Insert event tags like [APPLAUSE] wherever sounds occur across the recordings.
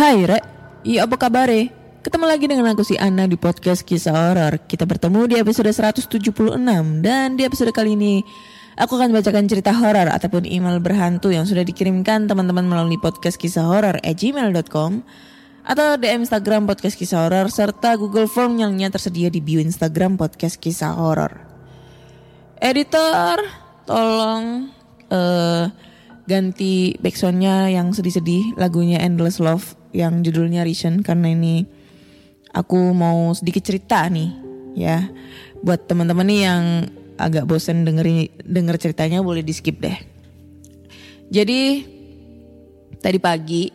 Hai Rek, iya apa kabar Ketemu lagi dengan aku si Anna di podcast kisah horor. Kita bertemu di episode 176 dan di episode kali ini aku akan bacakan cerita horor ataupun email berhantu yang sudah dikirimkan teman-teman melalui podcast kisah horor at gmail.com atau DM Instagram podcast kisah horor serta Google Form yang tersedia di bio Instagram podcast kisah horor. Editor, tolong eh ganti backsoundnya yang sedih-sedih lagunya Endless Love yang judulnya Reason karena ini aku mau sedikit cerita nih ya buat teman-teman nih yang agak bosen dengerin denger ceritanya boleh di skip deh. Jadi tadi pagi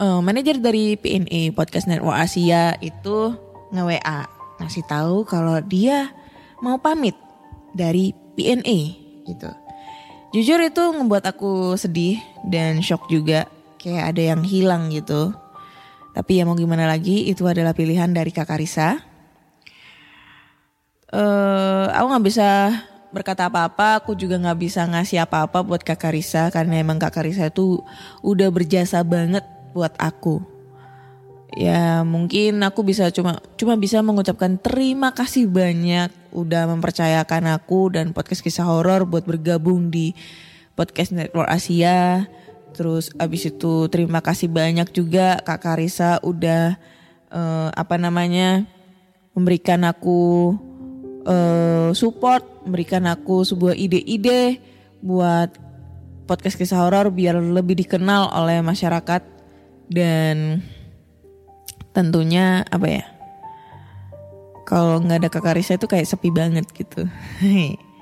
eh, manajer dari PNE Podcast Network Asia itu nge WA ngasih tahu kalau dia mau pamit dari PNE gitu. Jujur itu ngebuat aku sedih dan shock juga. Kayak ada yang hilang gitu. Tapi ya mau gimana lagi, itu adalah pilihan dari Kakak Risa. eh aku nggak bisa berkata apa-apa, aku juga nggak bisa ngasih apa-apa buat Kakak Risa karena emang Kakak Risa itu udah berjasa banget buat aku. Ya mungkin aku bisa cuma cuma bisa mengucapkan terima kasih banyak udah mempercayakan aku dan podcast kisah horor buat bergabung di podcast Network Asia. Terus abis itu terima kasih banyak juga Kak Karisa udah eh, apa namanya memberikan aku eh, support, memberikan aku sebuah ide-ide buat podcast kisah horor biar lebih dikenal oleh masyarakat dan tentunya apa ya kalau nggak ada kakak Risa itu kayak sepi banget gitu.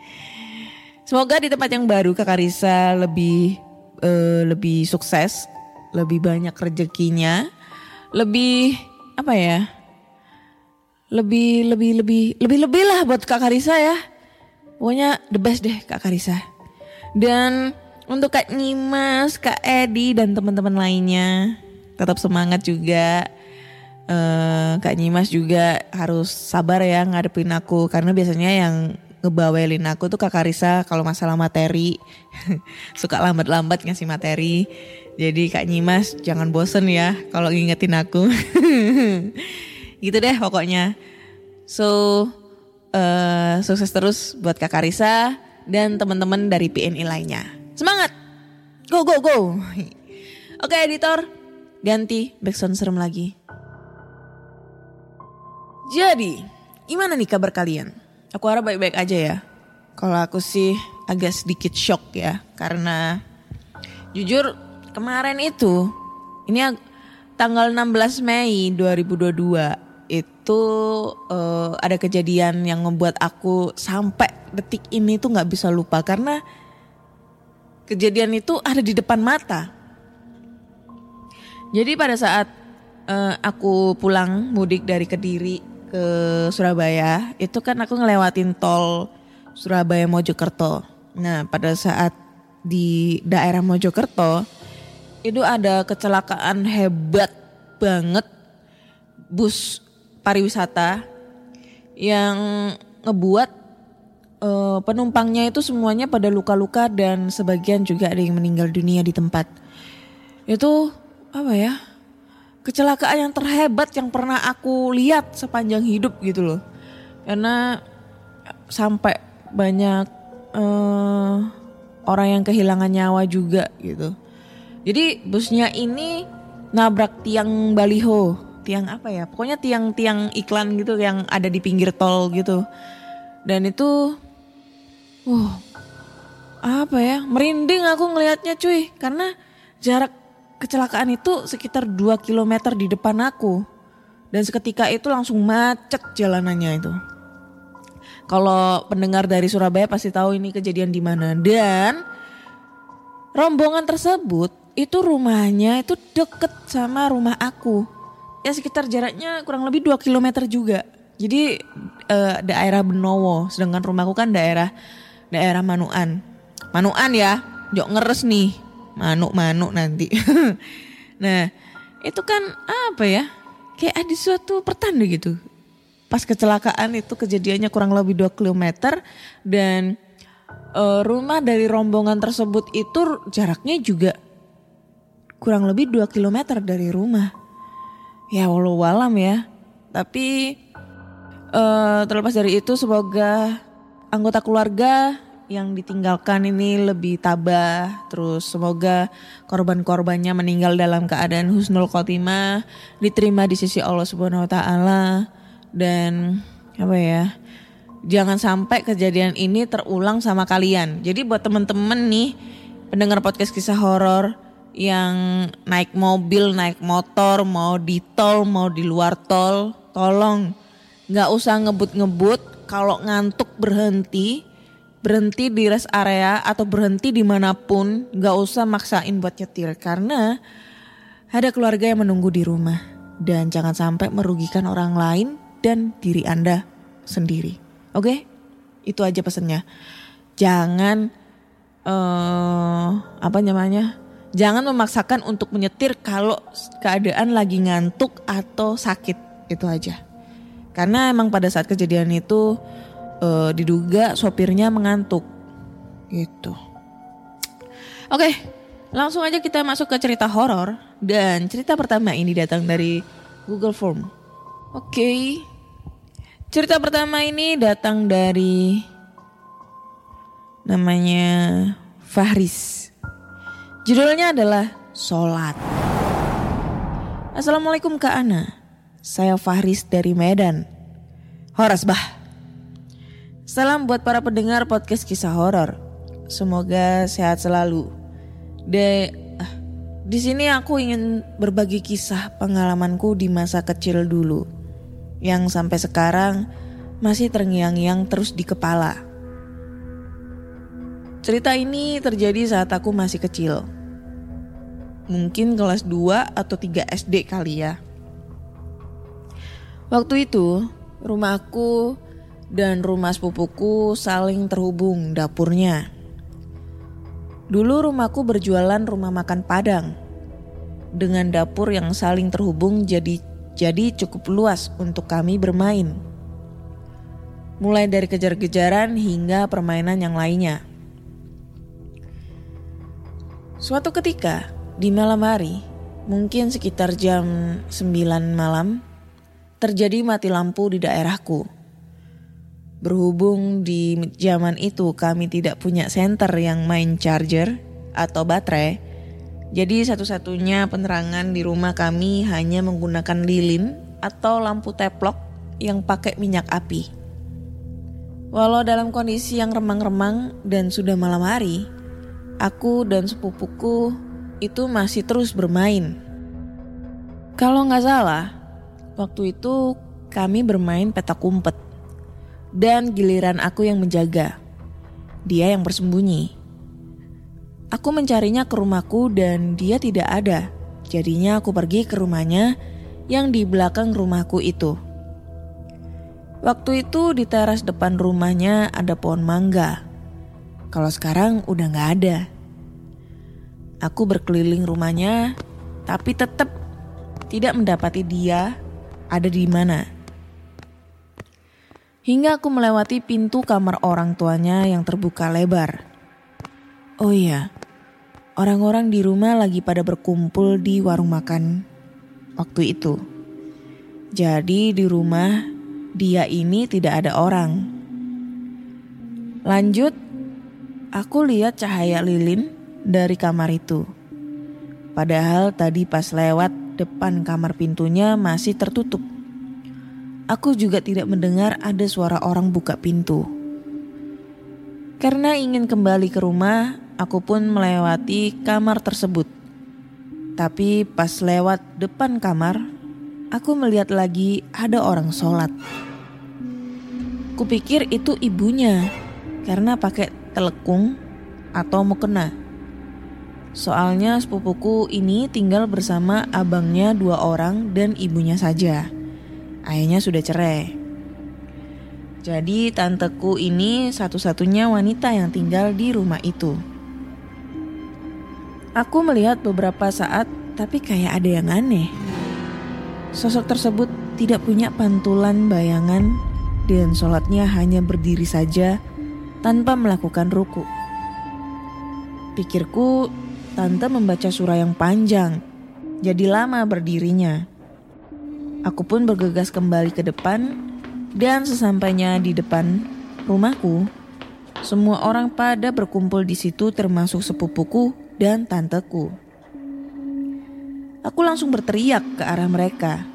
[LAUGHS] Semoga di tempat yang baru kakak Risa lebih eh, lebih sukses lebih banyak rezekinya lebih apa ya lebih lebih lebih lebih lebih lah buat kakak Risa ya. Pokoknya the best deh kakak Risa dan untuk Kak Nyimas, Kak Edi dan teman-teman lainnya tetap semangat juga eh Kak Nyimas juga harus sabar ya ngadepin aku karena biasanya yang ngebawelin aku tuh Kak Karisa kalau masalah materi [LAUGHS] suka lambat-lambat ngasih materi. Jadi Kak Nyimas jangan bosen ya kalau ngingetin aku. [LAUGHS] gitu deh pokoknya. So eh sukses terus buat Kak Karisa dan teman-teman dari PNI lainnya. Semangat. Go go go. [LAUGHS] Oke editor, ganti backsound serem lagi. Jadi, gimana nih kabar kalian? Aku harap baik-baik aja ya. Kalau aku sih agak sedikit shock ya, karena jujur kemarin itu, ini tanggal 16 Mei 2022 itu eh, ada kejadian yang membuat aku sampai detik ini tuh nggak bisa lupa karena kejadian itu ada di depan mata. Jadi pada saat eh, aku pulang mudik dari Kediri ke Surabaya, itu kan aku ngelewatin tol Surabaya Mojokerto. Nah, pada saat di daerah Mojokerto itu ada kecelakaan hebat banget bus pariwisata yang ngebuat eh, penumpangnya itu semuanya pada luka-luka dan sebagian juga ada yang meninggal dunia di tempat. Itu apa ya? Kecelakaan yang terhebat yang pernah aku lihat sepanjang hidup gitu loh. Karena sampai banyak eh, orang yang kehilangan nyawa juga gitu. Jadi busnya ini nabrak tiang baliho, tiang apa ya? Pokoknya tiang-tiang iklan gitu yang ada di pinggir tol gitu. Dan itu, uh, apa ya? Merinding aku ngelihatnya cuy, karena jarak kecelakaan itu sekitar 2 km di depan aku. Dan seketika itu langsung macet jalanannya itu. Kalau pendengar dari Surabaya pasti tahu ini kejadian di mana. Dan rombongan tersebut itu rumahnya itu deket sama rumah aku. Ya sekitar jaraknya kurang lebih 2 km juga. Jadi eh, daerah Benowo, sedangkan rumahku kan daerah daerah Manuan. Manuan ya, jok ngeres nih. Manuk-manuk nanti. [LAUGHS] nah, itu kan apa ya? Kayak ada suatu pertanda gitu. Pas kecelakaan itu kejadiannya kurang lebih 2 km dan eh, rumah dari rombongan tersebut itu jaraknya juga kurang lebih 2 km dari rumah. Ya walau walam ya. Tapi eh, terlepas dari itu semoga anggota keluarga yang ditinggalkan ini lebih tabah. Terus semoga korban-korbannya meninggal dalam keadaan husnul khotimah, diterima di sisi Allah Subhanahu wa taala dan apa ya? Jangan sampai kejadian ini terulang sama kalian. Jadi buat temen-temen nih pendengar podcast kisah horor yang naik mobil, naik motor, mau di tol, mau di luar tol, tolong nggak usah ngebut-ngebut. Kalau ngantuk berhenti, berhenti di rest area atau berhenti di mana pun, nggak usah maksain buat nyetir karena ada keluarga yang menunggu di rumah dan jangan sampai merugikan orang lain dan diri anda sendiri. Oke, itu aja pesannya. Jangan eh apa namanya? Jangan memaksakan untuk menyetir kalau keadaan lagi ngantuk atau sakit itu aja. Karena emang pada saat kejadian itu eh, diduga sopirnya mengantuk gitu. Oke, langsung aja kita masuk ke cerita horor dan cerita pertama ini datang dari Google Form. Oke. Cerita pertama ini datang dari namanya Fahris. Judulnya adalah Solat. Assalamualaikum Kak Ana. Saya Fahris dari Medan. Horas bah. Salam buat para pendengar podcast kisah horor. Semoga sehat selalu. De, ah, di sini aku ingin berbagi kisah pengalamanku di masa kecil dulu, yang sampai sekarang masih terngiang-ngiang terus di kepala. Cerita ini terjadi saat aku masih kecil. Mungkin kelas 2 atau 3 SD kali ya. Waktu itu, rumahku dan rumah sepupuku saling terhubung dapurnya. Dulu rumahku berjualan rumah makan Padang. Dengan dapur yang saling terhubung jadi jadi cukup luas untuk kami bermain. Mulai dari kejar-kejaran hingga permainan yang lainnya. Suatu ketika di malam hari, mungkin sekitar jam 9 malam, terjadi mati lampu di daerahku. Berhubung di zaman itu kami tidak punya senter yang main charger atau baterai, jadi satu-satunya penerangan di rumah kami hanya menggunakan lilin atau lampu teplok yang pakai minyak api. Walau dalam kondisi yang remang-remang dan sudah malam hari, aku dan sepupuku itu masih terus bermain. Kalau nggak salah, waktu itu kami bermain petak umpet. Dan giliran aku yang menjaga. Dia yang bersembunyi. Aku mencarinya ke rumahku dan dia tidak ada. Jadinya aku pergi ke rumahnya yang di belakang rumahku itu. Waktu itu di teras depan rumahnya ada pohon mangga. Kalau sekarang udah nggak ada. Aku berkeliling rumahnya, tapi tetap tidak mendapati dia ada di mana. Hingga aku melewati pintu kamar orang tuanya yang terbuka lebar. Oh iya, orang-orang di rumah lagi pada berkumpul di warung makan waktu itu. Jadi di rumah dia ini tidak ada orang. Lanjut, aku lihat cahaya lilin dari kamar itu. Padahal tadi pas lewat depan kamar pintunya masih tertutup. Aku juga tidak mendengar ada suara orang buka pintu. Karena ingin kembali ke rumah, aku pun melewati kamar tersebut. Tapi pas lewat depan kamar, aku melihat lagi ada orang sholat. Kupikir itu ibunya karena pakai telekung atau mukena. Soalnya sepupuku ini tinggal bersama abangnya dua orang dan ibunya saja. Ayahnya sudah cerai. Jadi tanteku ini satu-satunya wanita yang tinggal di rumah itu. Aku melihat beberapa saat tapi kayak ada yang aneh. Sosok tersebut tidak punya pantulan bayangan dan sholatnya hanya berdiri saja tanpa melakukan ruku. Pikirku tante membaca surah yang panjang, jadi lama berdirinya. Aku pun bergegas kembali ke depan dan sesampainya di depan rumahku, semua orang pada berkumpul di situ termasuk sepupuku dan tanteku. Aku langsung berteriak ke arah mereka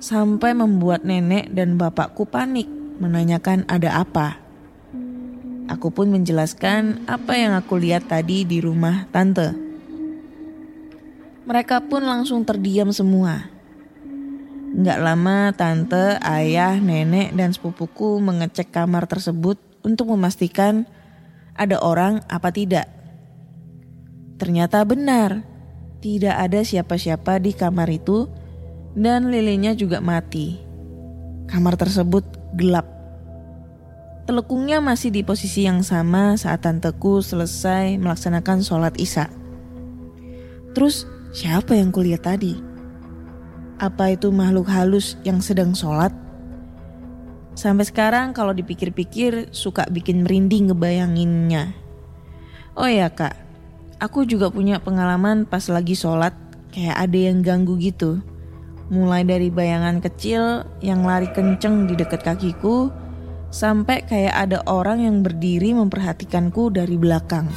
sampai membuat nenek dan bapakku panik menanyakan ada apa. Aku pun menjelaskan apa yang aku lihat tadi di rumah tante. Mereka pun langsung terdiam semua. Nggak lama tante, ayah, nenek, dan sepupuku mengecek kamar tersebut untuk memastikan ada orang apa tidak. Ternyata benar, tidak ada siapa-siapa di kamar itu dan lilinnya juga mati. Kamar tersebut gelap. Telekungnya masih di posisi yang sama saat tanteku selesai melaksanakan sholat isya. Terus siapa yang kulihat tadi? Apa itu makhluk halus yang sedang sholat? Sampai sekarang kalau dipikir-pikir suka bikin merinding ngebayanginnya. Oh ya kak, aku juga punya pengalaman pas lagi sholat kayak ada yang ganggu gitu. Mulai dari bayangan kecil yang lari kenceng di dekat kakiku, sampai kayak ada orang yang berdiri memperhatikanku dari belakang.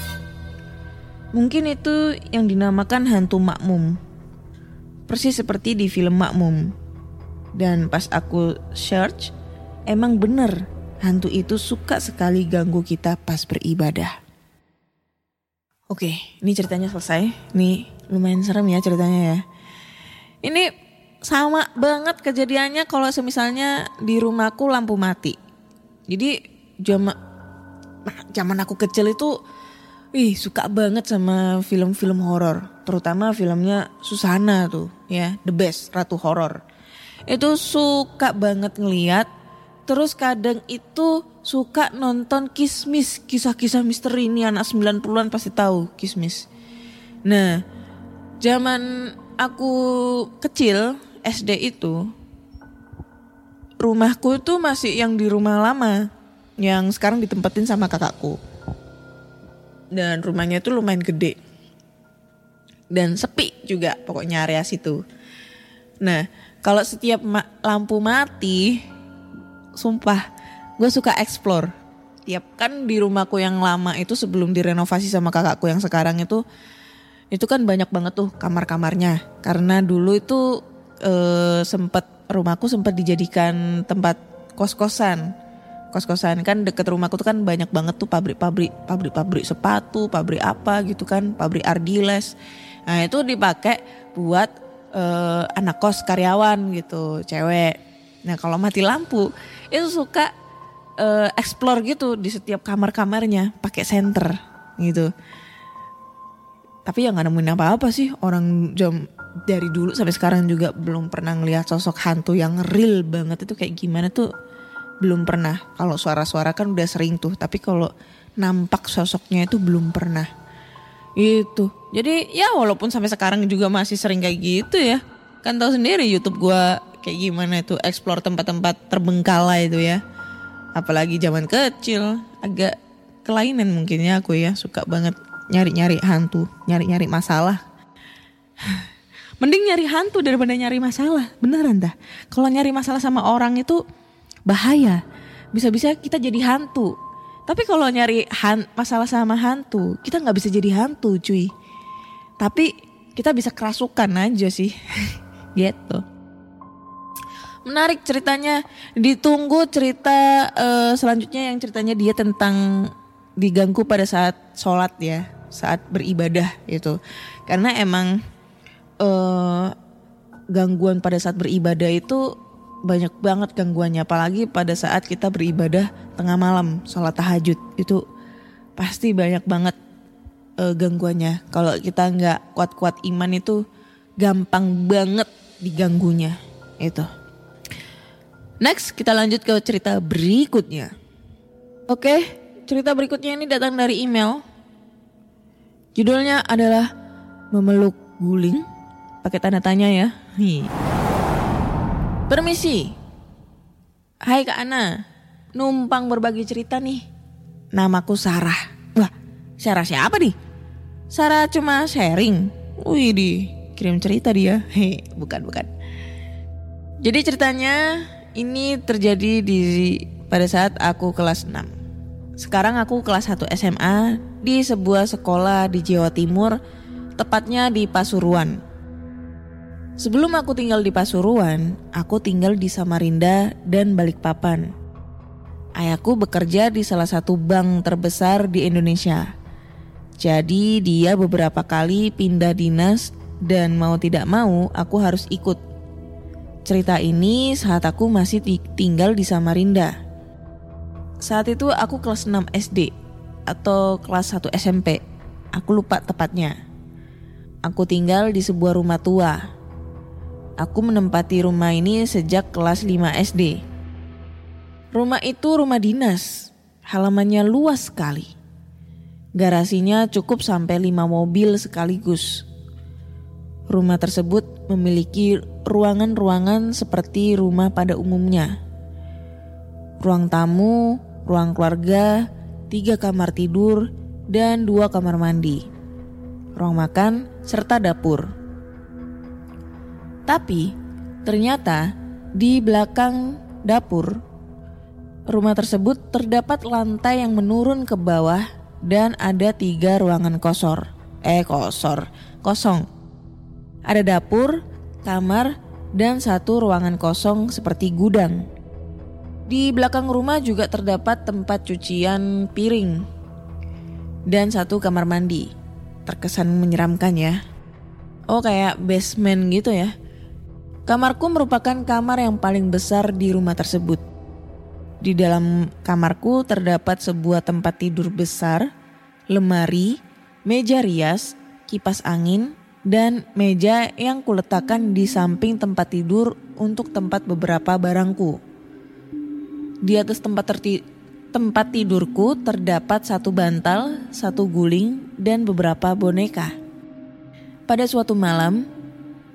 Mungkin itu yang dinamakan hantu makmum persis seperti di film Makmum. Dan pas aku search, emang bener hantu itu suka sekali ganggu kita pas beribadah. Oke, ini ceritanya selesai. Ini lumayan serem ya ceritanya ya. Ini sama banget kejadiannya kalau semisalnya di rumahku lampu mati. Jadi zaman nah, zaman aku kecil itu Ih suka banget sama film-film horor, terutama filmnya Susana tuh ya, the best ratu horor. Itu suka banget ngeliat, terus kadang itu suka nonton Kismis, kisah-kisah misteri ini anak 90-an pasti tahu Kismis. Nah, zaman aku kecil SD itu rumahku itu masih yang di rumah lama yang sekarang ditempatin sama kakakku dan rumahnya itu lumayan gede dan sepi juga pokoknya area situ. Nah kalau setiap ma lampu mati, sumpah gue suka explore. Tiap kan di rumahku yang lama itu sebelum direnovasi sama kakakku yang sekarang itu, itu kan banyak banget tuh kamar-kamarnya. Karena dulu itu eh, sempat rumahku sempat dijadikan tempat kos-kosan kos-kosan kan deket rumahku tuh kan banyak banget tuh pabrik-pabrik pabrik-pabrik sepatu pabrik apa gitu kan pabrik ardiles nah itu dipakai buat uh, anak kos karyawan gitu cewek nah kalau mati lampu itu suka uh, explore gitu di setiap kamar-kamarnya pakai senter gitu tapi ya nggak nemuin apa-apa sih orang jam dari dulu sampai sekarang juga belum pernah ngelihat sosok hantu yang real banget itu kayak gimana tuh belum pernah. Kalau suara-suara kan udah sering tuh, tapi kalau nampak sosoknya itu belum pernah. Itu. Jadi ya walaupun sampai sekarang juga masih sering kayak gitu ya. Kan tahu sendiri YouTube gua kayak gimana itu explore tempat-tempat terbengkalai itu ya. Apalagi zaman kecil agak kelainan mungkin ya aku ya suka banget nyari-nyari hantu, nyari-nyari masalah. [SIGHS] Mending nyari hantu daripada nyari masalah, beneran dah. Kalau nyari masalah sama orang itu bahaya, bisa-bisa kita jadi hantu. Tapi kalau nyari han masalah sama hantu, kita nggak bisa jadi hantu, cuy. Tapi kita bisa kerasukan aja sih, [LAUGHS] gitu. Menarik ceritanya. Ditunggu cerita eh, selanjutnya yang ceritanya dia tentang diganggu pada saat sholat ya, saat beribadah itu. Karena emang eh, gangguan pada saat beribadah itu banyak banget gangguannya apalagi pada saat kita beribadah tengah malam sholat tahajud itu pasti banyak banget eh, gangguannya. Kalau kita nggak kuat-kuat iman itu gampang banget diganggunya itu. Next kita lanjut ke cerita berikutnya. Oke cerita berikutnya ini datang dari email. Judulnya adalah memeluk guling pakai tanda tanya ya. Hi. Permisi. Hai Kak Ana, numpang berbagi cerita nih. Namaku Sarah. Wah, Sarah siapa nih? Sarah cuma sharing. Wih di kirim cerita dia. [LAUGHS] Hei, bukan bukan. Jadi ceritanya ini terjadi di pada saat aku kelas 6. Sekarang aku kelas 1 SMA di sebuah sekolah di Jawa Timur, tepatnya di Pasuruan. Sebelum aku tinggal di Pasuruan, aku tinggal di Samarinda dan Balikpapan. Ayahku bekerja di salah satu bank terbesar di Indonesia. Jadi dia beberapa kali pindah dinas dan mau tidak mau aku harus ikut. Cerita ini saat aku masih tinggal di Samarinda. Saat itu aku kelas 6 SD atau kelas 1 SMP. Aku lupa tepatnya. Aku tinggal di sebuah rumah tua Aku menempati rumah ini sejak kelas 5 SD. Rumah itu rumah dinas, halamannya luas sekali. Garasinya cukup sampai 5 mobil sekaligus. Rumah tersebut memiliki ruangan-ruangan seperti rumah pada umumnya. Ruang tamu, ruang keluarga, tiga kamar tidur, dan dua kamar mandi. Ruang makan, serta dapur. Tapi ternyata di belakang dapur rumah tersebut terdapat lantai yang menurun ke bawah dan ada tiga ruangan kosor. Eh kosor, kosong. Ada dapur, kamar, dan satu ruangan kosong seperti gudang. Di belakang rumah juga terdapat tempat cucian piring dan satu kamar mandi. Terkesan menyeramkan ya. Oh kayak basement gitu ya. Kamarku merupakan kamar yang paling besar di rumah tersebut. Di dalam kamarku terdapat sebuah tempat tidur besar, lemari, meja rias, kipas angin, dan meja yang kuletakkan di samping tempat tidur untuk tempat beberapa barangku. Di atas tempat terti tempat tidurku terdapat satu bantal, satu guling, dan beberapa boneka. Pada suatu malam,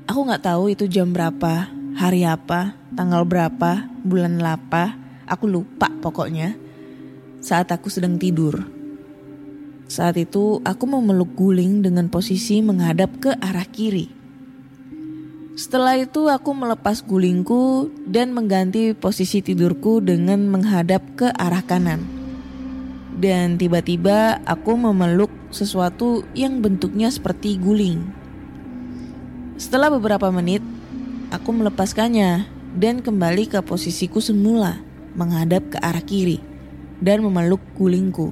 Aku nggak tahu itu jam berapa, hari apa, tanggal berapa, bulan apa. Aku lupa pokoknya. Saat aku sedang tidur. Saat itu aku memeluk guling dengan posisi menghadap ke arah kiri. Setelah itu aku melepas gulingku dan mengganti posisi tidurku dengan menghadap ke arah kanan. Dan tiba-tiba aku memeluk sesuatu yang bentuknya seperti guling. Setelah beberapa menit, aku melepaskannya dan kembali ke posisiku semula, menghadap ke arah kiri dan memeluk gulingku.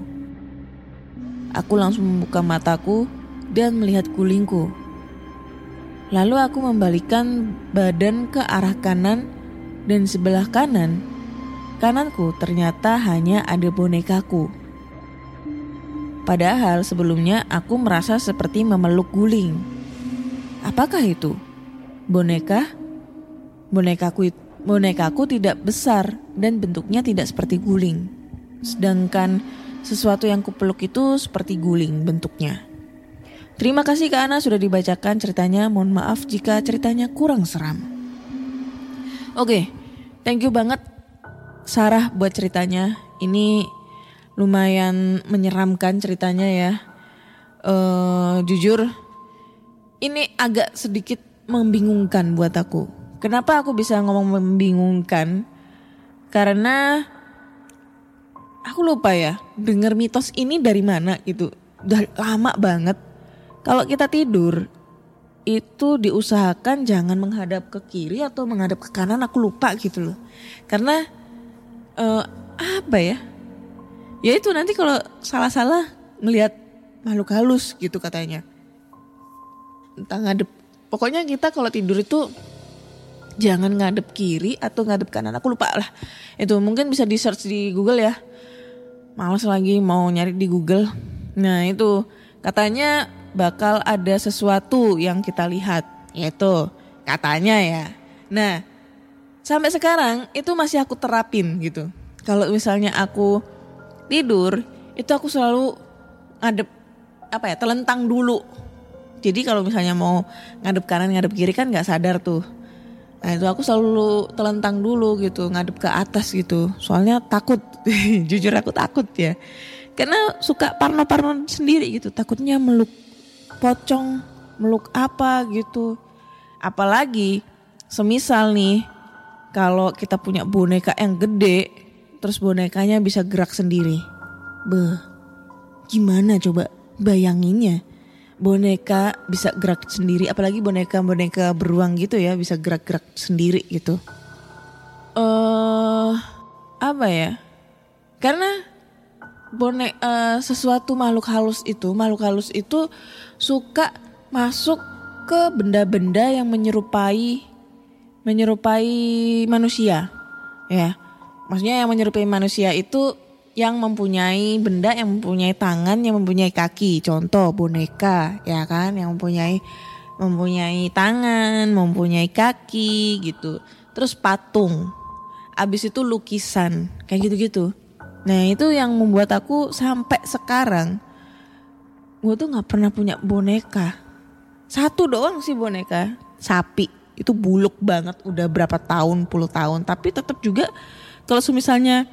Aku langsung membuka mataku dan melihat gulingku. Lalu aku membalikan badan ke arah kanan dan sebelah kanan, kananku ternyata hanya ada bonekaku. Padahal sebelumnya aku merasa seperti memeluk guling Apakah itu? Boneka? Bonekaku bonekaku tidak besar dan bentuknya tidak seperti guling. Sedangkan sesuatu yang kupeluk itu seperti guling bentuknya. Terima kasih Kak Ana sudah dibacakan ceritanya. Mohon maaf jika ceritanya kurang seram. Oke, thank you banget Sarah buat ceritanya. Ini lumayan menyeramkan ceritanya ya. Eh jujur, ini agak sedikit membingungkan buat aku. Kenapa aku bisa ngomong membingungkan? Karena aku lupa ya, denger mitos ini dari mana gitu. Udah lama banget. Kalau kita tidur itu diusahakan jangan menghadap ke kiri atau menghadap ke kanan. Aku lupa gitu loh. Karena eh, apa ya? Ya itu nanti kalau salah-salah ngelihat makhluk halus gitu katanya. Entah ngadep. Pokoknya kita kalau tidur itu jangan ngadep kiri atau ngadep kanan. Aku lupa lah. Itu mungkin bisa di search di Google ya. Males lagi mau nyari di Google. Nah itu katanya bakal ada sesuatu yang kita lihat. Yaitu katanya ya. Nah sampai sekarang itu masih aku terapin gitu. Kalau misalnya aku tidur itu aku selalu ngadep apa ya telentang dulu. Jadi kalau misalnya mau ngadep kanan ngadep kiri kan nggak sadar tuh. Nah itu aku selalu telentang dulu gitu ngadep ke atas gitu. Soalnya takut, [LAUGHS] jujur aku takut ya. Karena suka parno-parno sendiri gitu. Takutnya meluk pocong, meluk apa gitu. Apalagi semisal nih kalau kita punya boneka yang gede, terus bonekanya bisa gerak sendiri. Beh, gimana coba bayanginnya? Boneka bisa gerak sendiri, apalagi boneka-boneka beruang gitu ya, bisa gerak-gerak sendiri gitu. Eh, apa ya? Karena bonek eh, sesuatu makhluk halus itu, makhluk halus itu suka masuk ke benda-benda yang menyerupai menyerupai manusia. Ya. Maksudnya yang menyerupai manusia itu yang mempunyai benda yang mempunyai tangan, yang mempunyai kaki. Contoh boneka, ya kan, yang mempunyai mempunyai tangan, mempunyai kaki gitu. Terus patung. Abis itu lukisan, kayak gitu-gitu. Nah, itu yang membuat aku sampai sekarang gue tuh nggak pernah punya boneka. Satu doang sih boneka, sapi. Itu buluk banget udah berapa tahun, puluh tahun, tapi tetap juga kalau misalnya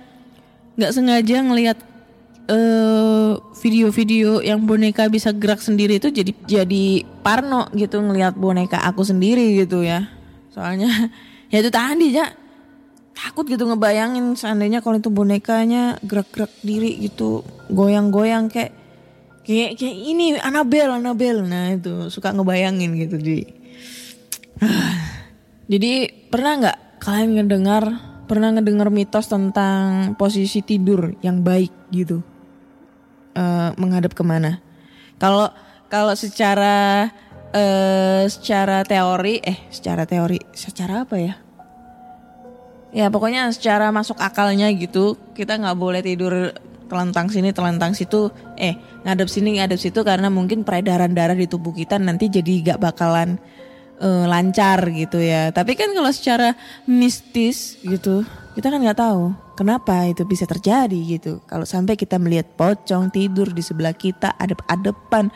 nggak sengaja ngelihat eh, video-video yang boneka bisa gerak sendiri itu jadi jadi parno gitu ngelihat boneka aku sendiri gitu ya. Soalnya [LAUGHS] ya itu tadi ya takut gitu ngebayangin seandainya kalau itu bonekanya gerak-gerak diri gitu goyang-goyang kayak kayak kayak ini Anabel Anabel nah itu suka ngebayangin gitu di [SIGHS] jadi pernah nggak kalian ngedengar pernah ngedengar mitos tentang posisi tidur yang baik gitu Eh, menghadap ke mana? Kalau kalau secara eh secara teori eh secara teori secara apa ya? Ya pokoknya secara masuk akalnya gitu kita nggak boleh tidur telentang sini telentang situ. Eh ngadep sini ngadep situ karena mungkin peredaran darah di tubuh kita nanti jadi gak bakalan eh, lancar gitu ya. Tapi kan kalau secara mistis gitu kita kan nggak tahu kenapa itu bisa terjadi gitu. Kalau sampai kita melihat pocong tidur di sebelah kita adep-adepan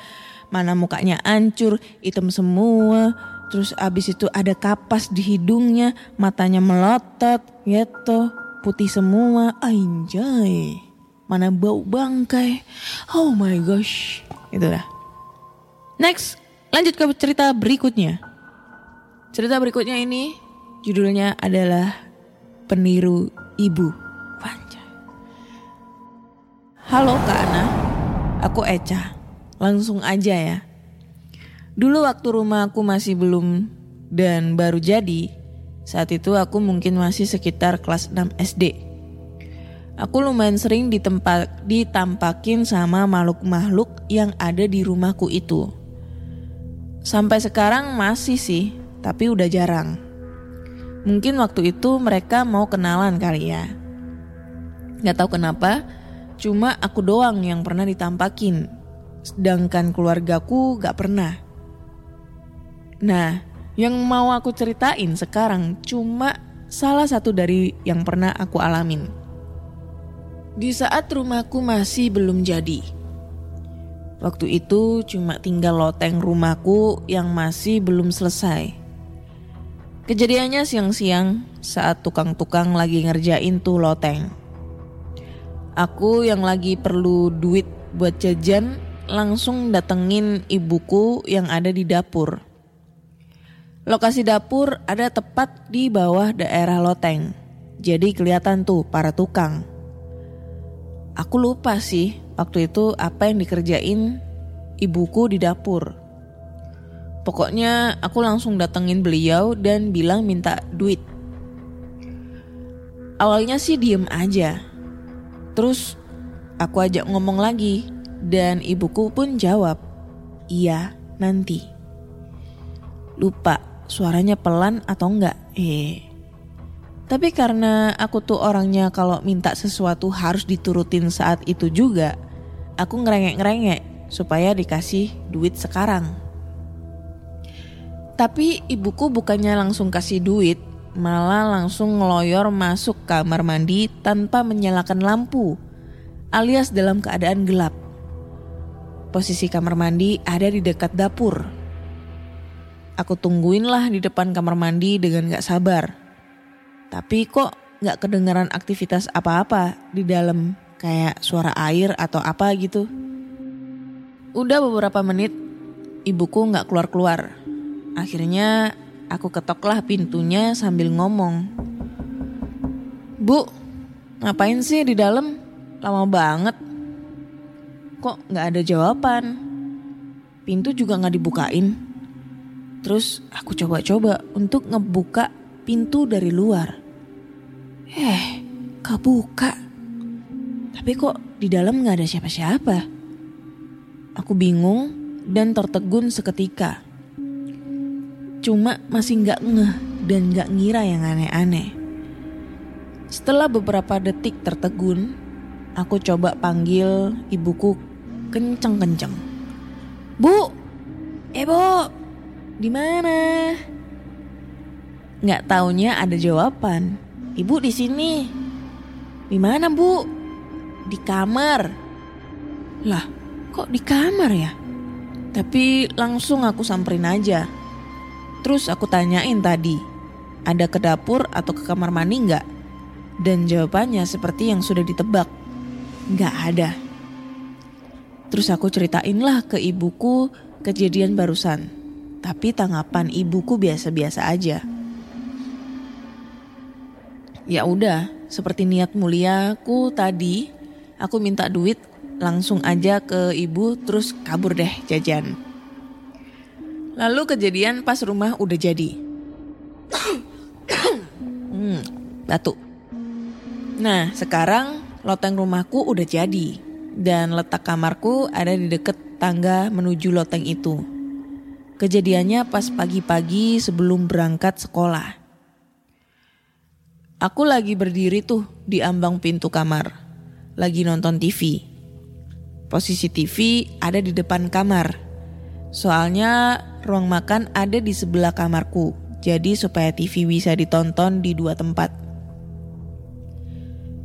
mana mukanya hancur hitam semua terus abis itu ada kapas di hidungnya matanya melotot gitu. Putih semua anjay. Mana bau bangkai. Oh my gosh. Itulah next lanjut ke cerita berikutnya cerita berikutnya ini judulnya adalah peniru ibu Anjay. halo kak Ana aku Eca langsung aja ya Dulu waktu rumah aku masih belum dan baru jadi, saat itu aku mungkin masih sekitar kelas 6 SD. Aku lumayan sering ditempa, ditampakin sama makhluk-makhluk yang ada di rumahku itu. Sampai sekarang masih sih, tapi udah jarang. Mungkin waktu itu mereka mau kenalan kali ya. Gak tahu kenapa, cuma aku doang yang pernah ditampakin. Sedangkan keluargaku gak pernah. Nah, yang mau aku ceritain sekarang cuma salah satu dari yang pernah aku alamin. Di saat rumahku masih belum jadi. Waktu itu cuma tinggal loteng rumahku yang masih belum selesai. Kejadiannya siang-siang saat tukang-tukang lagi ngerjain tuh loteng. Aku yang lagi perlu duit buat jajan langsung datengin ibuku yang ada di dapur. Lokasi dapur ada tepat di bawah daerah loteng. Jadi kelihatan tuh para tukang. Aku lupa sih waktu itu apa yang dikerjain ibuku di dapur. Pokoknya aku langsung datengin beliau dan bilang minta duit. Awalnya sih diem aja. Terus aku ajak ngomong lagi dan ibuku pun jawab, iya nanti. Lupa suaranya pelan atau enggak. Eh. Tapi karena aku tuh orangnya kalau minta sesuatu harus diturutin saat itu juga, aku ngerengek-ngerengek supaya dikasih duit sekarang. Tapi ibuku bukannya langsung kasih duit, malah langsung ngeloyor masuk kamar mandi tanpa menyalakan lampu, alias dalam keadaan gelap. Posisi kamar mandi ada di dekat dapur. Aku tungguin lah di depan kamar mandi dengan gak sabar. Tapi kok gak kedengaran aktivitas apa-apa di dalam kayak suara air atau apa gitu. Udah beberapa menit ibuku gak keluar-keluar. Akhirnya aku ketoklah pintunya sambil ngomong. Bu, ngapain sih di dalam? Lama banget. Kok gak ada jawaban? Pintu juga gak dibukain. Terus aku coba-coba untuk ngebuka pintu dari luar. Eh, kebuka. Tapi kok di dalam gak ada siapa-siapa. Aku bingung dan tertegun seketika. Cuma masih gak ngeh dan gak ngira yang aneh-aneh. Setelah beberapa detik tertegun, aku coba panggil ibuku kenceng-kenceng. Bu, eh bu, di mana? Nggak taunya ada jawaban. Ibu di sini. Di mana bu? Di kamar. Lah, kok di kamar ya? Tapi langsung aku samperin aja. Terus aku tanyain tadi, ada ke dapur atau ke kamar mandi nggak? Dan jawabannya seperti yang sudah ditebak, nggak ada. Terus aku ceritain lah ke ibuku kejadian barusan. Tapi tanggapan ibuku biasa-biasa aja. Ya udah, seperti niat muliaku tadi, aku minta duit langsung aja ke ibu terus kabur deh jajan. Lalu kejadian pas rumah udah jadi. hmm, batuk. Nah, sekarang loteng rumahku udah jadi dan letak kamarku ada di deket tangga menuju loteng itu. Kejadiannya pas pagi-pagi sebelum berangkat sekolah. Aku lagi berdiri tuh di ambang pintu kamar, lagi nonton TV. Posisi TV ada di depan kamar. Soalnya ruang makan ada di sebelah kamarku, jadi supaya TV bisa ditonton di dua tempat.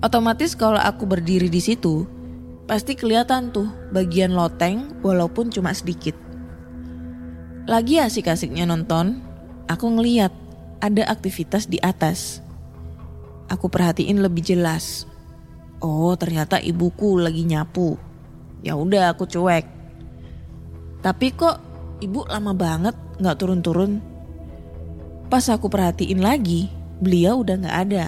Otomatis kalau aku berdiri di situ, pasti kelihatan tuh bagian loteng walaupun cuma sedikit. Lagi asik-asiknya nonton, aku ngeliat ada aktivitas di atas. Aku perhatiin lebih jelas. Oh, ternyata ibuku lagi nyapu. Ya udah, aku cuek. Tapi kok ibu lama banget nggak turun-turun. Pas aku perhatiin lagi, beliau udah nggak ada.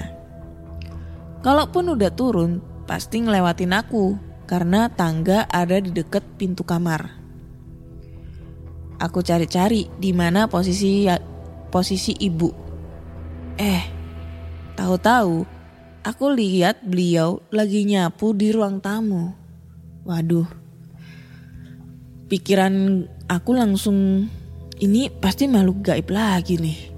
Kalaupun udah turun, pasti ngelewatin aku karena tangga ada di deket pintu kamar. Aku cari-cari di mana posisi posisi ibu. Eh, tahu-tahu aku lihat beliau lagi nyapu di ruang tamu. Waduh. Pikiran aku langsung ini pasti makhluk gaib lagi nih.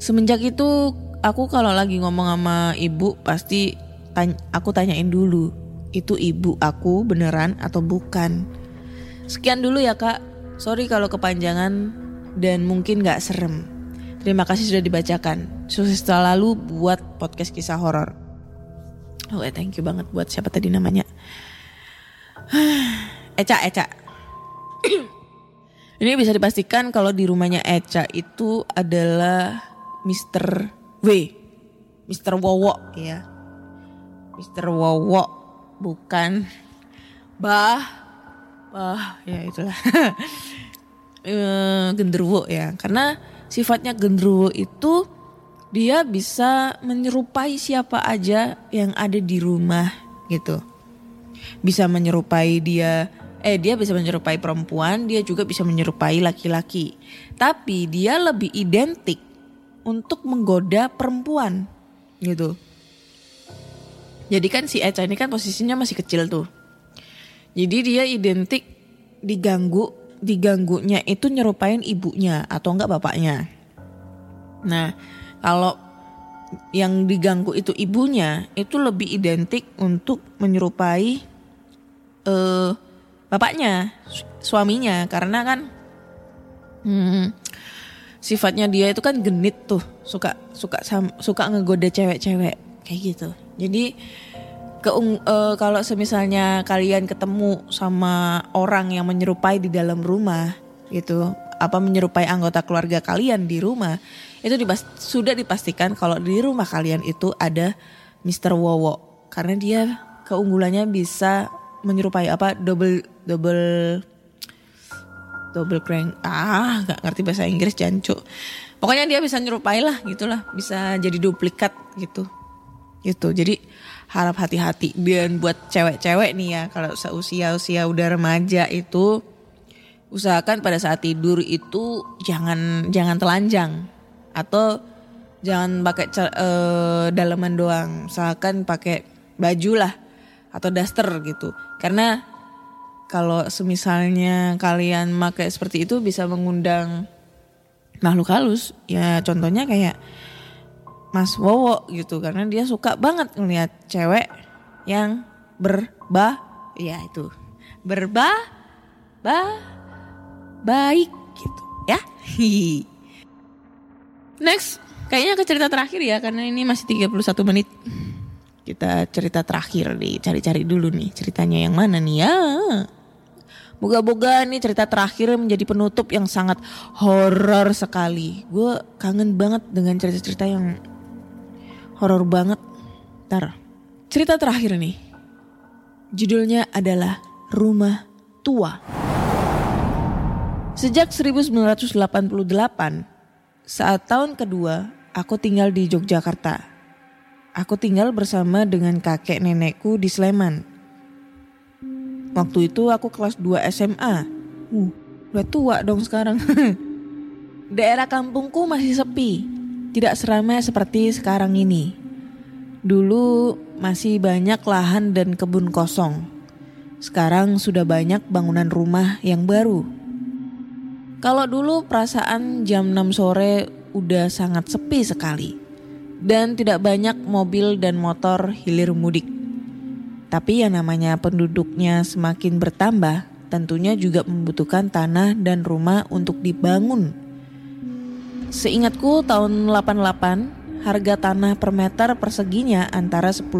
Semenjak itu aku kalau lagi ngomong sama ibu pasti tanya, aku tanyain dulu itu ibu aku beneran atau bukan. Sekian dulu ya kak. Sorry kalau kepanjangan dan mungkin gak serem. Terima kasih sudah dibacakan. Sukses selalu buat podcast kisah horor. Oke, okay, thank you banget buat siapa tadi namanya. [SIGHS] Eca, Eca. [CLEARS THROAT] Ini bisa dipastikan kalau di rumahnya Eca itu adalah Mr. W. Mr. Wowo ya. Mr. Wowo bukan Bah. Bah ya itulah. [LAUGHS] Eh, genderuwo ya. Karena sifatnya genderuwo itu dia bisa menyerupai siapa aja yang ada di rumah gitu. Bisa menyerupai dia eh dia bisa menyerupai perempuan, dia juga bisa menyerupai laki-laki. Tapi dia lebih identik untuk menggoda perempuan gitu. Jadi kan si Eca ini kan posisinya masih kecil tuh. Jadi dia identik diganggu, diganggunya itu nyerupain ibunya atau enggak bapaknya. Nah, kalau yang diganggu itu ibunya itu lebih identik untuk menyerupai eh bapaknya, su- suaminya karena kan hmm, sifatnya dia itu kan genit tuh, suka suka suka ngegoda cewek-cewek kayak gitu. Jadi keung eh, kalau semisalnya kalian ketemu sama orang yang menyerupai di dalam rumah gitu, apa menyerupai anggota keluarga kalian di rumah, itu sudah dipastikan kalau di rumah kalian itu ada Mr. Wowo karena dia keunggulannya bisa menyerupai apa double double double crank. Ah nggak ngerti bahasa Inggris jancuk pokoknya dia bisa nyerupai lah gitulah. Bisa jadi duplikat gitu. Gitu jadi harap hati-hati. Dan buat cewek-cewek nih ya kalau seusia usia udah remaja itu usahakan pada saat tidur itu jangan jangan telanjang. Atau jangan pakai ce- eh, dalaman doang. Usahakan pakai baju lah atau daster gitu. Karena kalau semisalnya kalian pakai seperti itu bisa mengundang makhluk halus ya contohnya kayak Mas Wowo gitu karena dia suka banget ngeliat cewek yang berba ya itu berba ba baik gitu ya. [LAUGHS] Next kayaknya ke cerita terakhir ya karena ini masih 31 menit. Kita cerita terakhir nih cari-cari dulu nih ceritanya yang mana nih ya Moga-moga nih cerita terakhir menjadi penutup yang sangat horor sekali. Gue kangen banget dengan cerita-cerita yang horor banget. Ntar, cerita terakhir nih. Judulnya adalah Rumah Tua. Sejak 1988, saat tahun kedua aku tinggal di Yogyakarta. Aku tinggal bersama dengan kakek nenekku di Sleman. Waktu itu aku kelas 2 SMA. Uh, udah tua dong sekarang. [LAUGHS] Daerah kampungku masih sepi, tidak seramai seperti sekarang ini. Dulu masih banyak lahan dan kebun kosong. Sekarang sudah banyak bangunan rumah yang baru. Kalau dulu perasaan jam 6 sore udah sangat sepi sekali. Dan tidak banyak mobil dan motor hilir mudik. Tapi yang namanya penduduknya semakin bertambah, tentunya juga membutuhkan tanah dan rumah untuk dibangun. Seingatku tahun 88, harga tanah per meter perseginya antara 10.000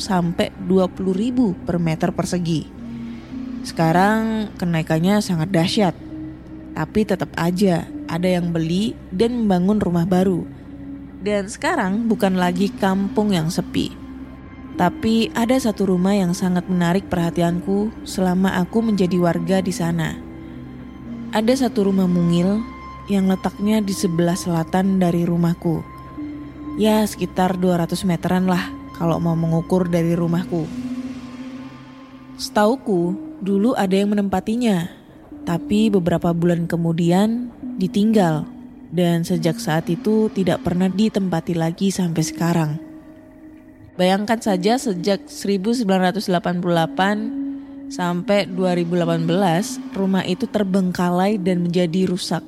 sampai 20.000 per meter persegi. Sekarang kenaikannya sangat dahsyat. Tapi tetap aja ada yang beli dan membangun rumah baru. Dan sekarang bukan lagi kampung yang sepi. Tapi ada satu rumah yang sangat menarik perhatianku selama aku menjadi warga di sana. Ada satu rumah mungil yang letaknya di sebelah selatan dari rumahku. Ya sekitar 200 meteran lah kalau mau mengukur dari rumahku. Setauku dulu ada yang menempatinya, tapi beberapa bulan kemudian ditinggal dan sejak saat itu tidak pernah ditempati lagi sampai sekarang. Bayangkan saja sejak 1988 sampai 2018 rumah itu terbengkalai dan menjadi rusak.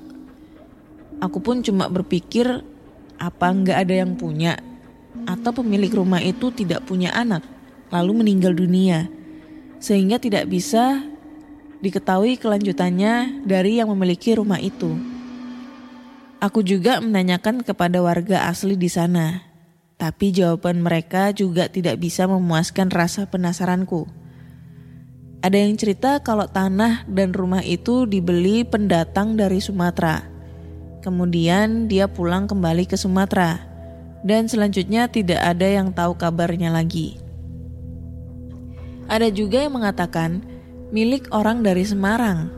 Aku pun cuma berpikir apa nggak ada yang punya atau pemilik rumah itu tidak punya anak lalu meninggal dunia sehingga tidak bisa diketahui kelanjutannya dari yang memiliki rumah itu. Aku juga menanyakan kepada warga asli di sana, tapi jawaban mereka juga tidak bisa memuaskan rasa penasaranku. Ada yang cerita kalau tanah dan rumah itu dibeli pendatang dari Sumatera. Kemudian dia pulang kembali ke Sumatera. Dan selanjutnya tidak ada yang tahu kabarnya lagi. Ada juga yang mengatakan milik orang dari Semarang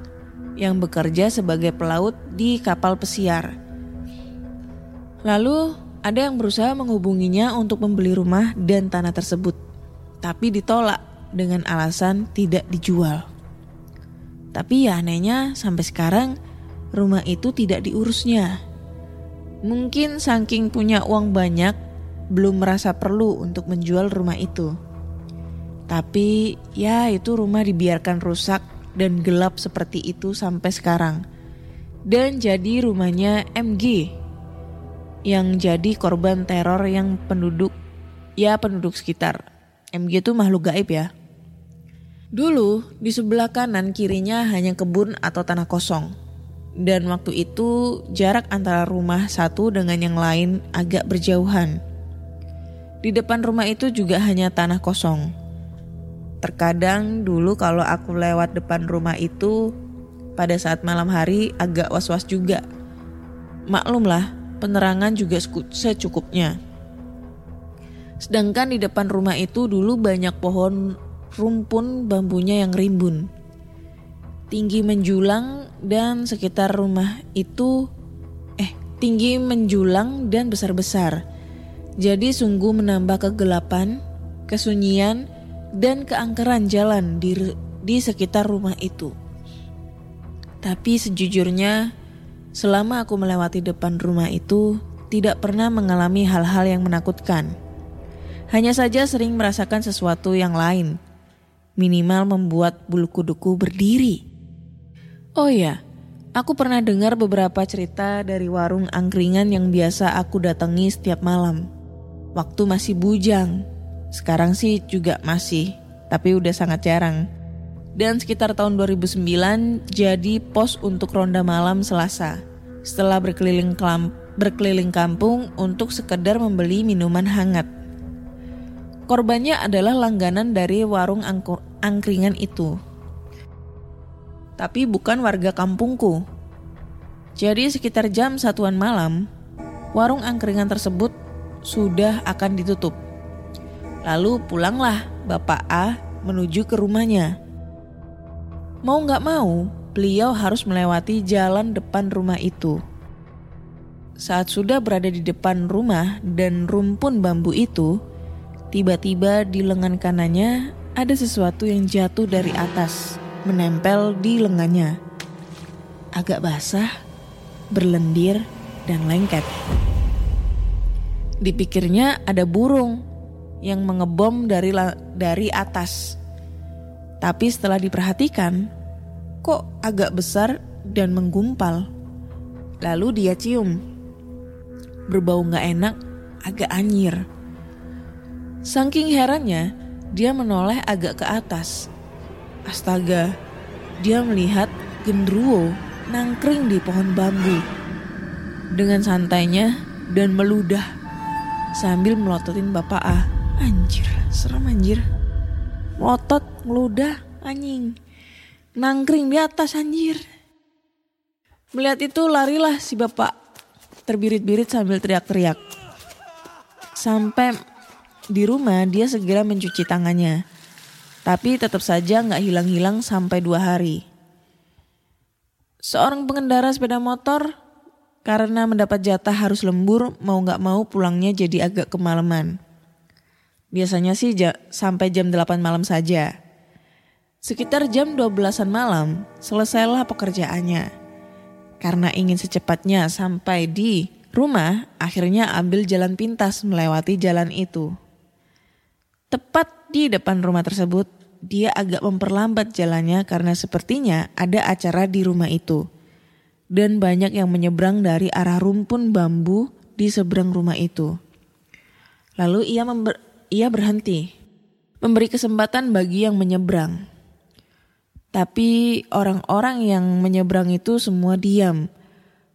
yang bekerja sebagai pelaut di kapal pesiar. Lalu ada yang berusaha menghubunginya untuk membeli rumah dan tanah tersebut, tapi ditolak dengan alasan tidak dijual. Tapi ya anehnya sampai sekarang rumah itu tidak diurusnya. Mungkin saking punya uang banyak, belum merasa perlu untuk menjual rumah itu. Tapi ya itu rumah dibiarkan rusak dan gelap seperti itu sampai sekarang. Dan jadi rumahnya MG yang jadi korban teror yang penduduk ya penduduk sekitar. MG itu makhluk gaib ya. Dulu di sebelah kanan kirinya hanya kebun atau tanah kosong. Dan waktu itu jarak antara rumah satu dengan yang lain agak berjauhan. Di depan rumah itu juga hanya tanah kosong. Terkadang dulu kalau aku lewat depan rumah itu pada saat malam hari agak was-was juga. Maklumlah, penerangan juga secukupnya. Sedangkan di depan rumah itu dulu banyak pohon rumpun bambunya yang rimbun. Tinggi menjulang dan sekitar rumah itu eh tinggi menjulang dan besar-besar. Jadi sungguh menambah kegelapan, kesunyian dan keangkeran jalan di di sekitar rumah itu. Tapi sejujurnya Selama aku melewati depan rumah itu, tidak pernah mengalami hal-hal yang menakutkan. Hanya saja sering merasakan sesuatu yang lain, minimal membuat bulu kuduku berdiri. Oh ya, aku pernah dengar beberapa cerita dari warung angkringan yang biasa aku datangi setiap malam. Waktu masih bujang, sekarang sih juga masih, tapi udah sangat jarang dan sekitar tahun 2009 jadi pos untuk ronda malam Selasa. Setelah berkeliling kelam, berkeliling kampung untuk sekedar membeli minuman hangat. Korbannya adalah langganan dari warung angkur, angkringan itu. Tapi bukan warga kampungku. Jadi sekitar jam satuan malam, warung angkringan tersebut sudah akan ditutup. Lalu pulanglah Bapak A menuju ke rumahnya. Mau nggak mau, beliau harus melewati jalan depan rumah itu. Saat sudah berada di depan rumah dan rumpun bambu itu, tiba-tiba di lengan kanannya ada sesuatu yang jatuh dari atas, menempel di lengannya. Agak basah, berlendir, dan lengket. Dipikirnya ada burung yang mengebom dari dari atas. Tapi setelah diperhatikan, kok agak besar dan menggumpal. Lalu dia cium. Berbau gak enak, agak anyir. Saking herannya, dia menoleh agak ke atas. Astaga, dia melihat gendruwo nangkring di pohon bambu. Dengan santainya dan meludah sambil melototin bapak A. Anjir, serem anjir melotot ngeludah anjing. Nangkring di atas anjir. Melihat itu larilah si bapak. Terbirit-birit sambil teriak-teriak. Sampai di rumah dia segera mencuci tangannya. Tapi tetap saja nggak hilang-hilang sampai dua hari. Seorang pengendara sepeda motor karena mendapat jatah harus lembur mau nggak mau pulangnya jadi agak kemalaman Biasanya sih ja, sampai jam 8 malam saja. Sekitar jam 12-an malam selesailah pekerjaannya. Karena ingin secepatnya sampai di rumah, akhirnya ambil jalan pintas melewati jalan itu. Tepat di depan rumah tersebut, dia agak memperlambat jalannya karena sepertinya ada acara di rumah itu. Dan banyak yang menyeberang dari arah rumpun bambu di seberang rumah itu. Lalu ia ia berhenti, memberi kesempatan bagi yang menyeberang. Tapi orang-orang yang menyeberang itu semua diam,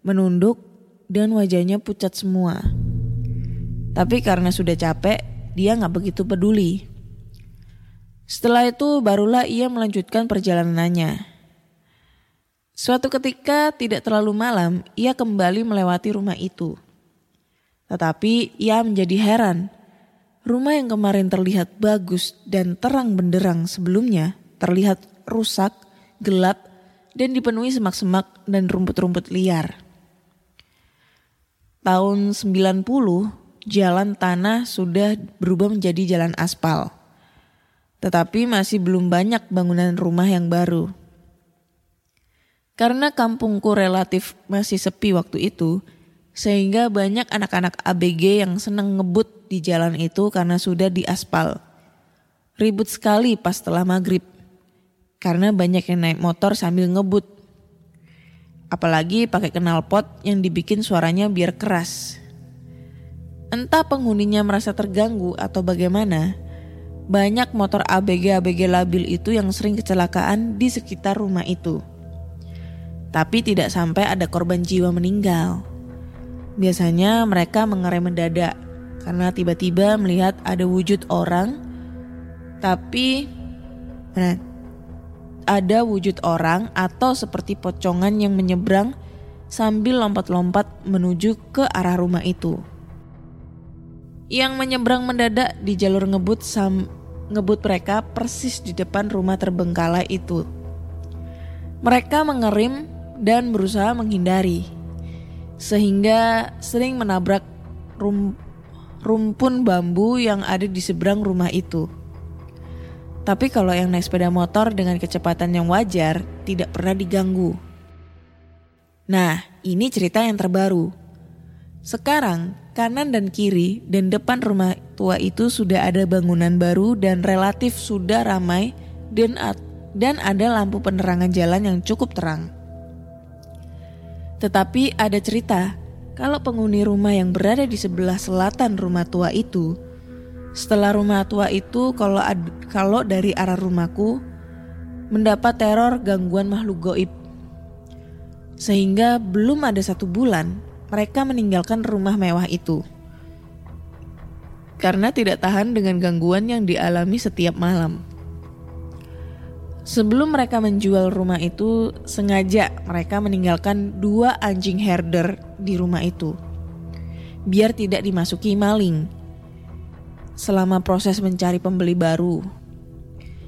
menunduk, dan wajahnya pucat semua. Tapi karena sudah capek, dia nggak begitu peduli. Setelah itu barulah ia melanjutkan perjalanannya. Suatu ketika tidak terlalu malam, ia kembali melewati rumah itu. Tetapi ia menjadi heran. Rumah yang kemarin terlihat bagus dan terang benderang sebelumnya terlihat rusak, gelap, dan dipenuhi semak-semak dan rumput-rumput liar. Tahun 90, jalan tanah sudah berubah menjadi jalan aspal. Tetapi masih belum banyak bangunan rumah yang baru. Karena kampungku relatif masih sepi waktu itu, sehingga banyak anak-anak ABG yang senang ngebut di jalan itu karena sudah diaspal. Ribut sekali pas setelah maghrib, karena banyak yang naik motor sambil ngebut Apalagi pakai knalpot yang dibikin suaranya biar keras. Entah penghuninya merasa terganggu atau bagaimana, banyak motor ABG-ABG labil itu yang sering kecelakaan di sekitar rumah itu. Tapi tidak sampai ada korban jiwa meninggal. Biasanya mereka mengerem mendadak karena tiba-tiba melihat ada wujud orang, tapi nah, ada wujud orang atau seperti pocongan yang menyeberang sambil lompat-lompat menuju ke arah rumah itu. Yang menyeberang mendadak di jalur ngebut sam ngebut mereka persis di depan rumah terbengkalai itu. Mereka mengerim dan berusaha menghindari, sehingga sering menabrak rum, rumpun bambu yang ada di seberang rumah itu. Tapi kalau yang naik sepeda motor dengan kecepatan yang wajar tidak pernah diganggu. Nah, ini cerita yang terbaru. Sekarang, kanan dan kiri dan depan rumah tua itu sudah ada bangunan baru dan relatif sudah ramai dan dan ada lampu penerangan jalan yang cukup terang. Tetapi ada cerita kalau penghuni rumah yang berada di sebelah selatan rumah tua itu setelah rumah tua itu kalau ad, kalau dari arah rumahku mendapat teror gangguan makhluk goib. Sehingga belum ada satu bulan mereka meninggalkan rumah mewah itu. Karena tidak tahan dengan gangguan yang dialami setiap malam. Sebelum mereka menjual rumah itu, sengaja mereka meninggalkan dua anjing herder di rumah itu. Biar tidak dimasuki maling selama proses mencari pembeli baru.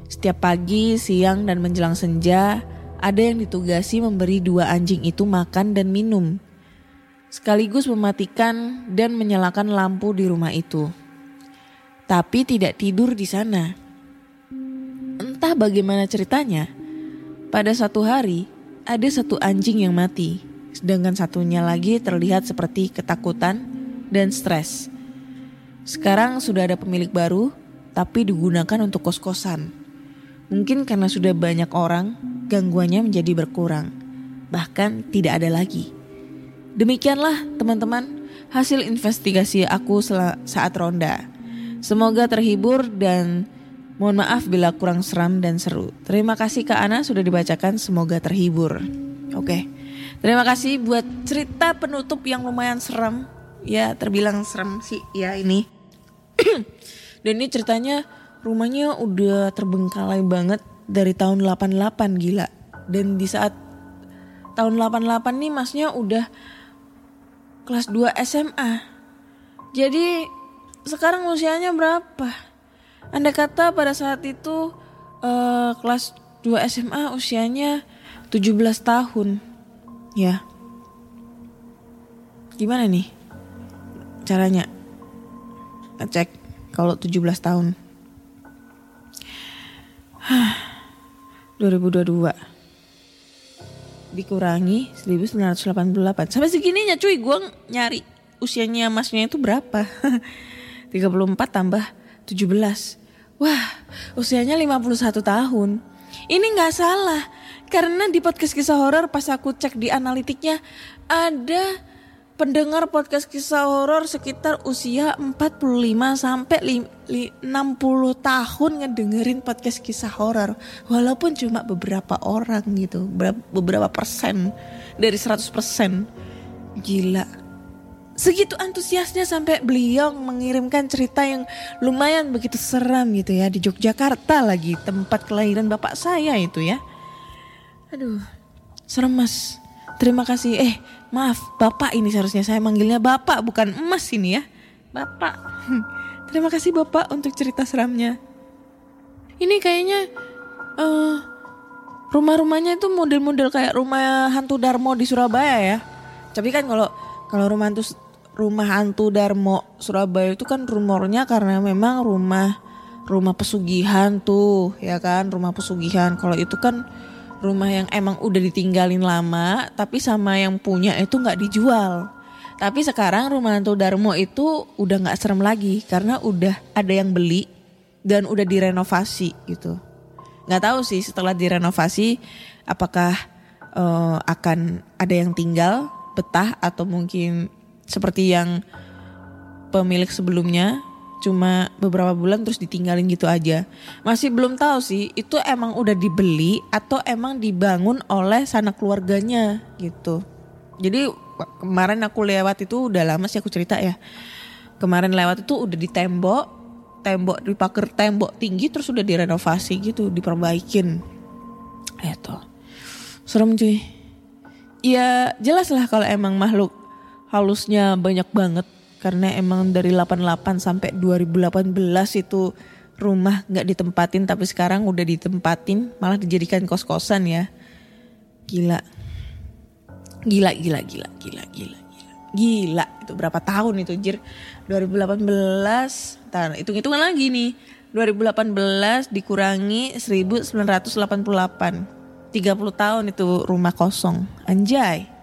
Setiap pagi, siang, dan menjelang senja, ada yang ditugasi memberi dua anjing itu makan dan minum, sekaligus mematikan dan menyalakan lampu di rumah itu. Tapi tidak tidur di sana. Entah bagaimana ceritanya, pada satu hari ada satu anjing yang mati, sedangkan satunya lagi terlihat seperti ketakutan dan stres. Sekarang sudah ada pemilik baru, tapi digunakan untuk kos-kosan. Mungkin karena sudah banyak orang, gangguannya menjadi berkurang. Bahkan tidak ada lagi. Demikianlah teman-teman hasil investigasi aku saat ronda. Semoga terhibur dan mohon maaf bila kurang seram dan seru. Terima kasih Kak Ana sudah dibacakan, semoga terhibur. Oke, terima kasih buat cerita penutup yang lumayan serem. Ya terbilang serem sih ya ini. [CLEARS THROAT] Dan ini ceritanya rumahnya udah terbengkalai banget dari tahun 88 gila. Dan di saat tahun 88 nih masnya udah kelas 2 SMA. Jadi sekarang usianya berapa? Anda kata pada saat itu uh, kelas 2 SMA usianya 17 tahun. Ya. Gimana nih caranya? ngecek kalau 17 tahun. 2022 dikurangi 1988 sampai segininya cuy gue nyari usianya masnya itu berapa [LAUGHS] 34 tambah 17 wah usianya 51 tahun. Ini nggak salah karena di podcast kisah horor pas aku cek di analitiknya ada pendengar podcast kisah horor sekitar usia 45 sampai 60 tahun ngedengerin podcast kisah horor. Walaupun cuma beberapa orang gitu beberapa persen dari 100 persen. Gila segitu antusiasnya sampai beliau mengirimkan cerita yang lumayan begitu seram gitu ya di Yogyakarta lagi tempat kelahiran bapak saya itu ya. Aduh, serem mas. Terima kasih. Eh, maaf, bapak ini seharusnya saya manggilnya bapak bukan emas ini ya. Bapak. Terima kasih bapak untuk cerita seramnya. Ini kayaknya eh rumah-rumahnya itu model-model kayak rumah hantu Darmo di Surabaya ya. Tapi kan kalau kalau rumah hantu rumah hantu Darmo Surabaya itu kan rumornya karena memang rumah rumah pesugihan tuh ya kan rumah pesugihan. Kalau itu kan rumah yang emang udah ditinggalin lama tapi sama yang punya itu nggak dijual. Tapi sekarang rumah hantu Darmo itu udah nggak serem lagi karena udah ada yang beli dan udah direnovasi gitu nggak tahu sih setelah direnovasi apakah eh, akan ada yang tinggal betah atau mungkin seperti yang pemilik sebelumnya cuma beberapa bulan terus ditinggalin gitu aja. Masih belum tahu sih itu emang udah dibeli atau emang dibangun oleh sanak keluarganya gitu. Jadi kemarin aku lewat itu udah lama sih aku cerita ya. Kemarin lewat itu udah di tembok tembok dipaker tembok tinggi terus udah direnovasi gitu diperbaikin. Itu serem cuy. Ya jelas lah kalau emang makhluk halusnya banyak banget karena emang dari 88 sampai 2018 itu rumah nggak ditempatin tapi sekarang udah ditempatin malah dijadikan kos-kosan ya. Gila. Gila gila gila gila gila gila. Itu berapa tahun itu jir 2018. tar hitung-hitungan lagi nih. 2018 dikurangi 1988. 30 tahun itu rumah kosong. Anjay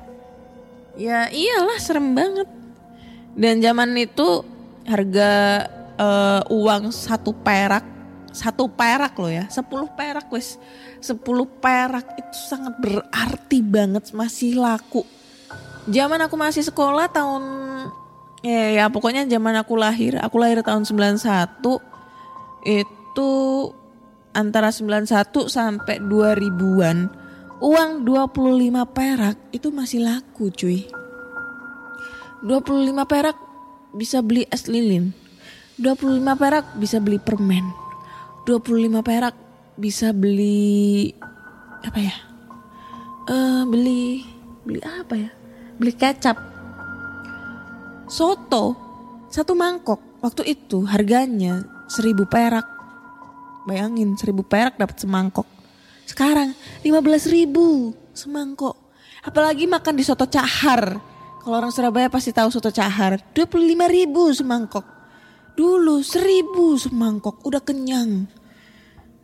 ya iyalah serem banget. Dan zaman itu harga eh, uang satu perak satu perak loh ya 10 perak wes. 10 perak itu sangat berarti banget masih laku. Zaman aku masih sekolah tahun ya, ya pokoknya zaman aku lahir aku lahir tahun 91 itu antara 91 sampai 2000-an uang 25 perak itu masih laku cuy. 25 perak bisa beli es lilin. 25 perak bisa beli permen. 25 perak bisa beli apa ya? Eh beli beli apa ya? Beli kecap. Soto satu mangkok. Waktu itu harganya seribu perak. Bayangin seribu perak dapat semangkok sekarang 15 ribu semangkok. Apalagi makan di soto cahar. Kalau orang Surabaya pasti tahu soto cahar. 25 ribu semangkok. Dulu seribu semangkok. Udah kenyang.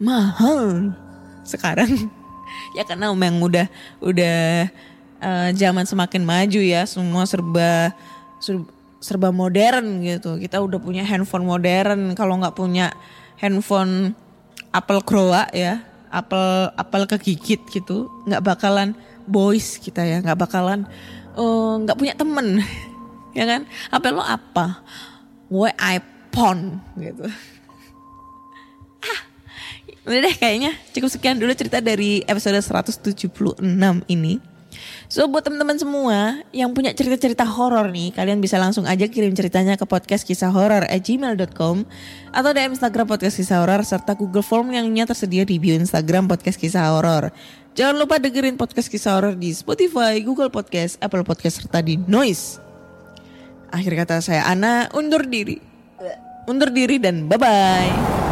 Mahal. Sekarang [LAUGHS] ya karena memang udah udah eh, zaman semakin maju ya. Semua serba ser- serba modern gitu. Kita udah punya handphone modern. Kalau nggak punya handphone Apple Croa ya Apple Apple kegigit gitu nggak bakalan boys kita ya nggak bakalan eh, nggak punya temen [LAUGHS] ya kan? Apple lo apa? Gue iPhone gitu. [LAUGHS] Udah deh kayaknya cukup sekian dulu cerita dari episode 176 ini. So buat teman-teman semua yang punya cerita-cerita horor nih, kalian bisa langsung aja kirim ceritanya ke podcast kisah horor at gmail.com atau DM Instagram podcast kisah horor serta Google Form yang tersedia di bio Instagram podcast kisah horor. Jangan lupa dengerin podcast kisah horor di Spotify, Google Podcast, Apple Podcast serta di Noise. Akhir kata saya Ana undur diri. Undur diri dan bye-bye.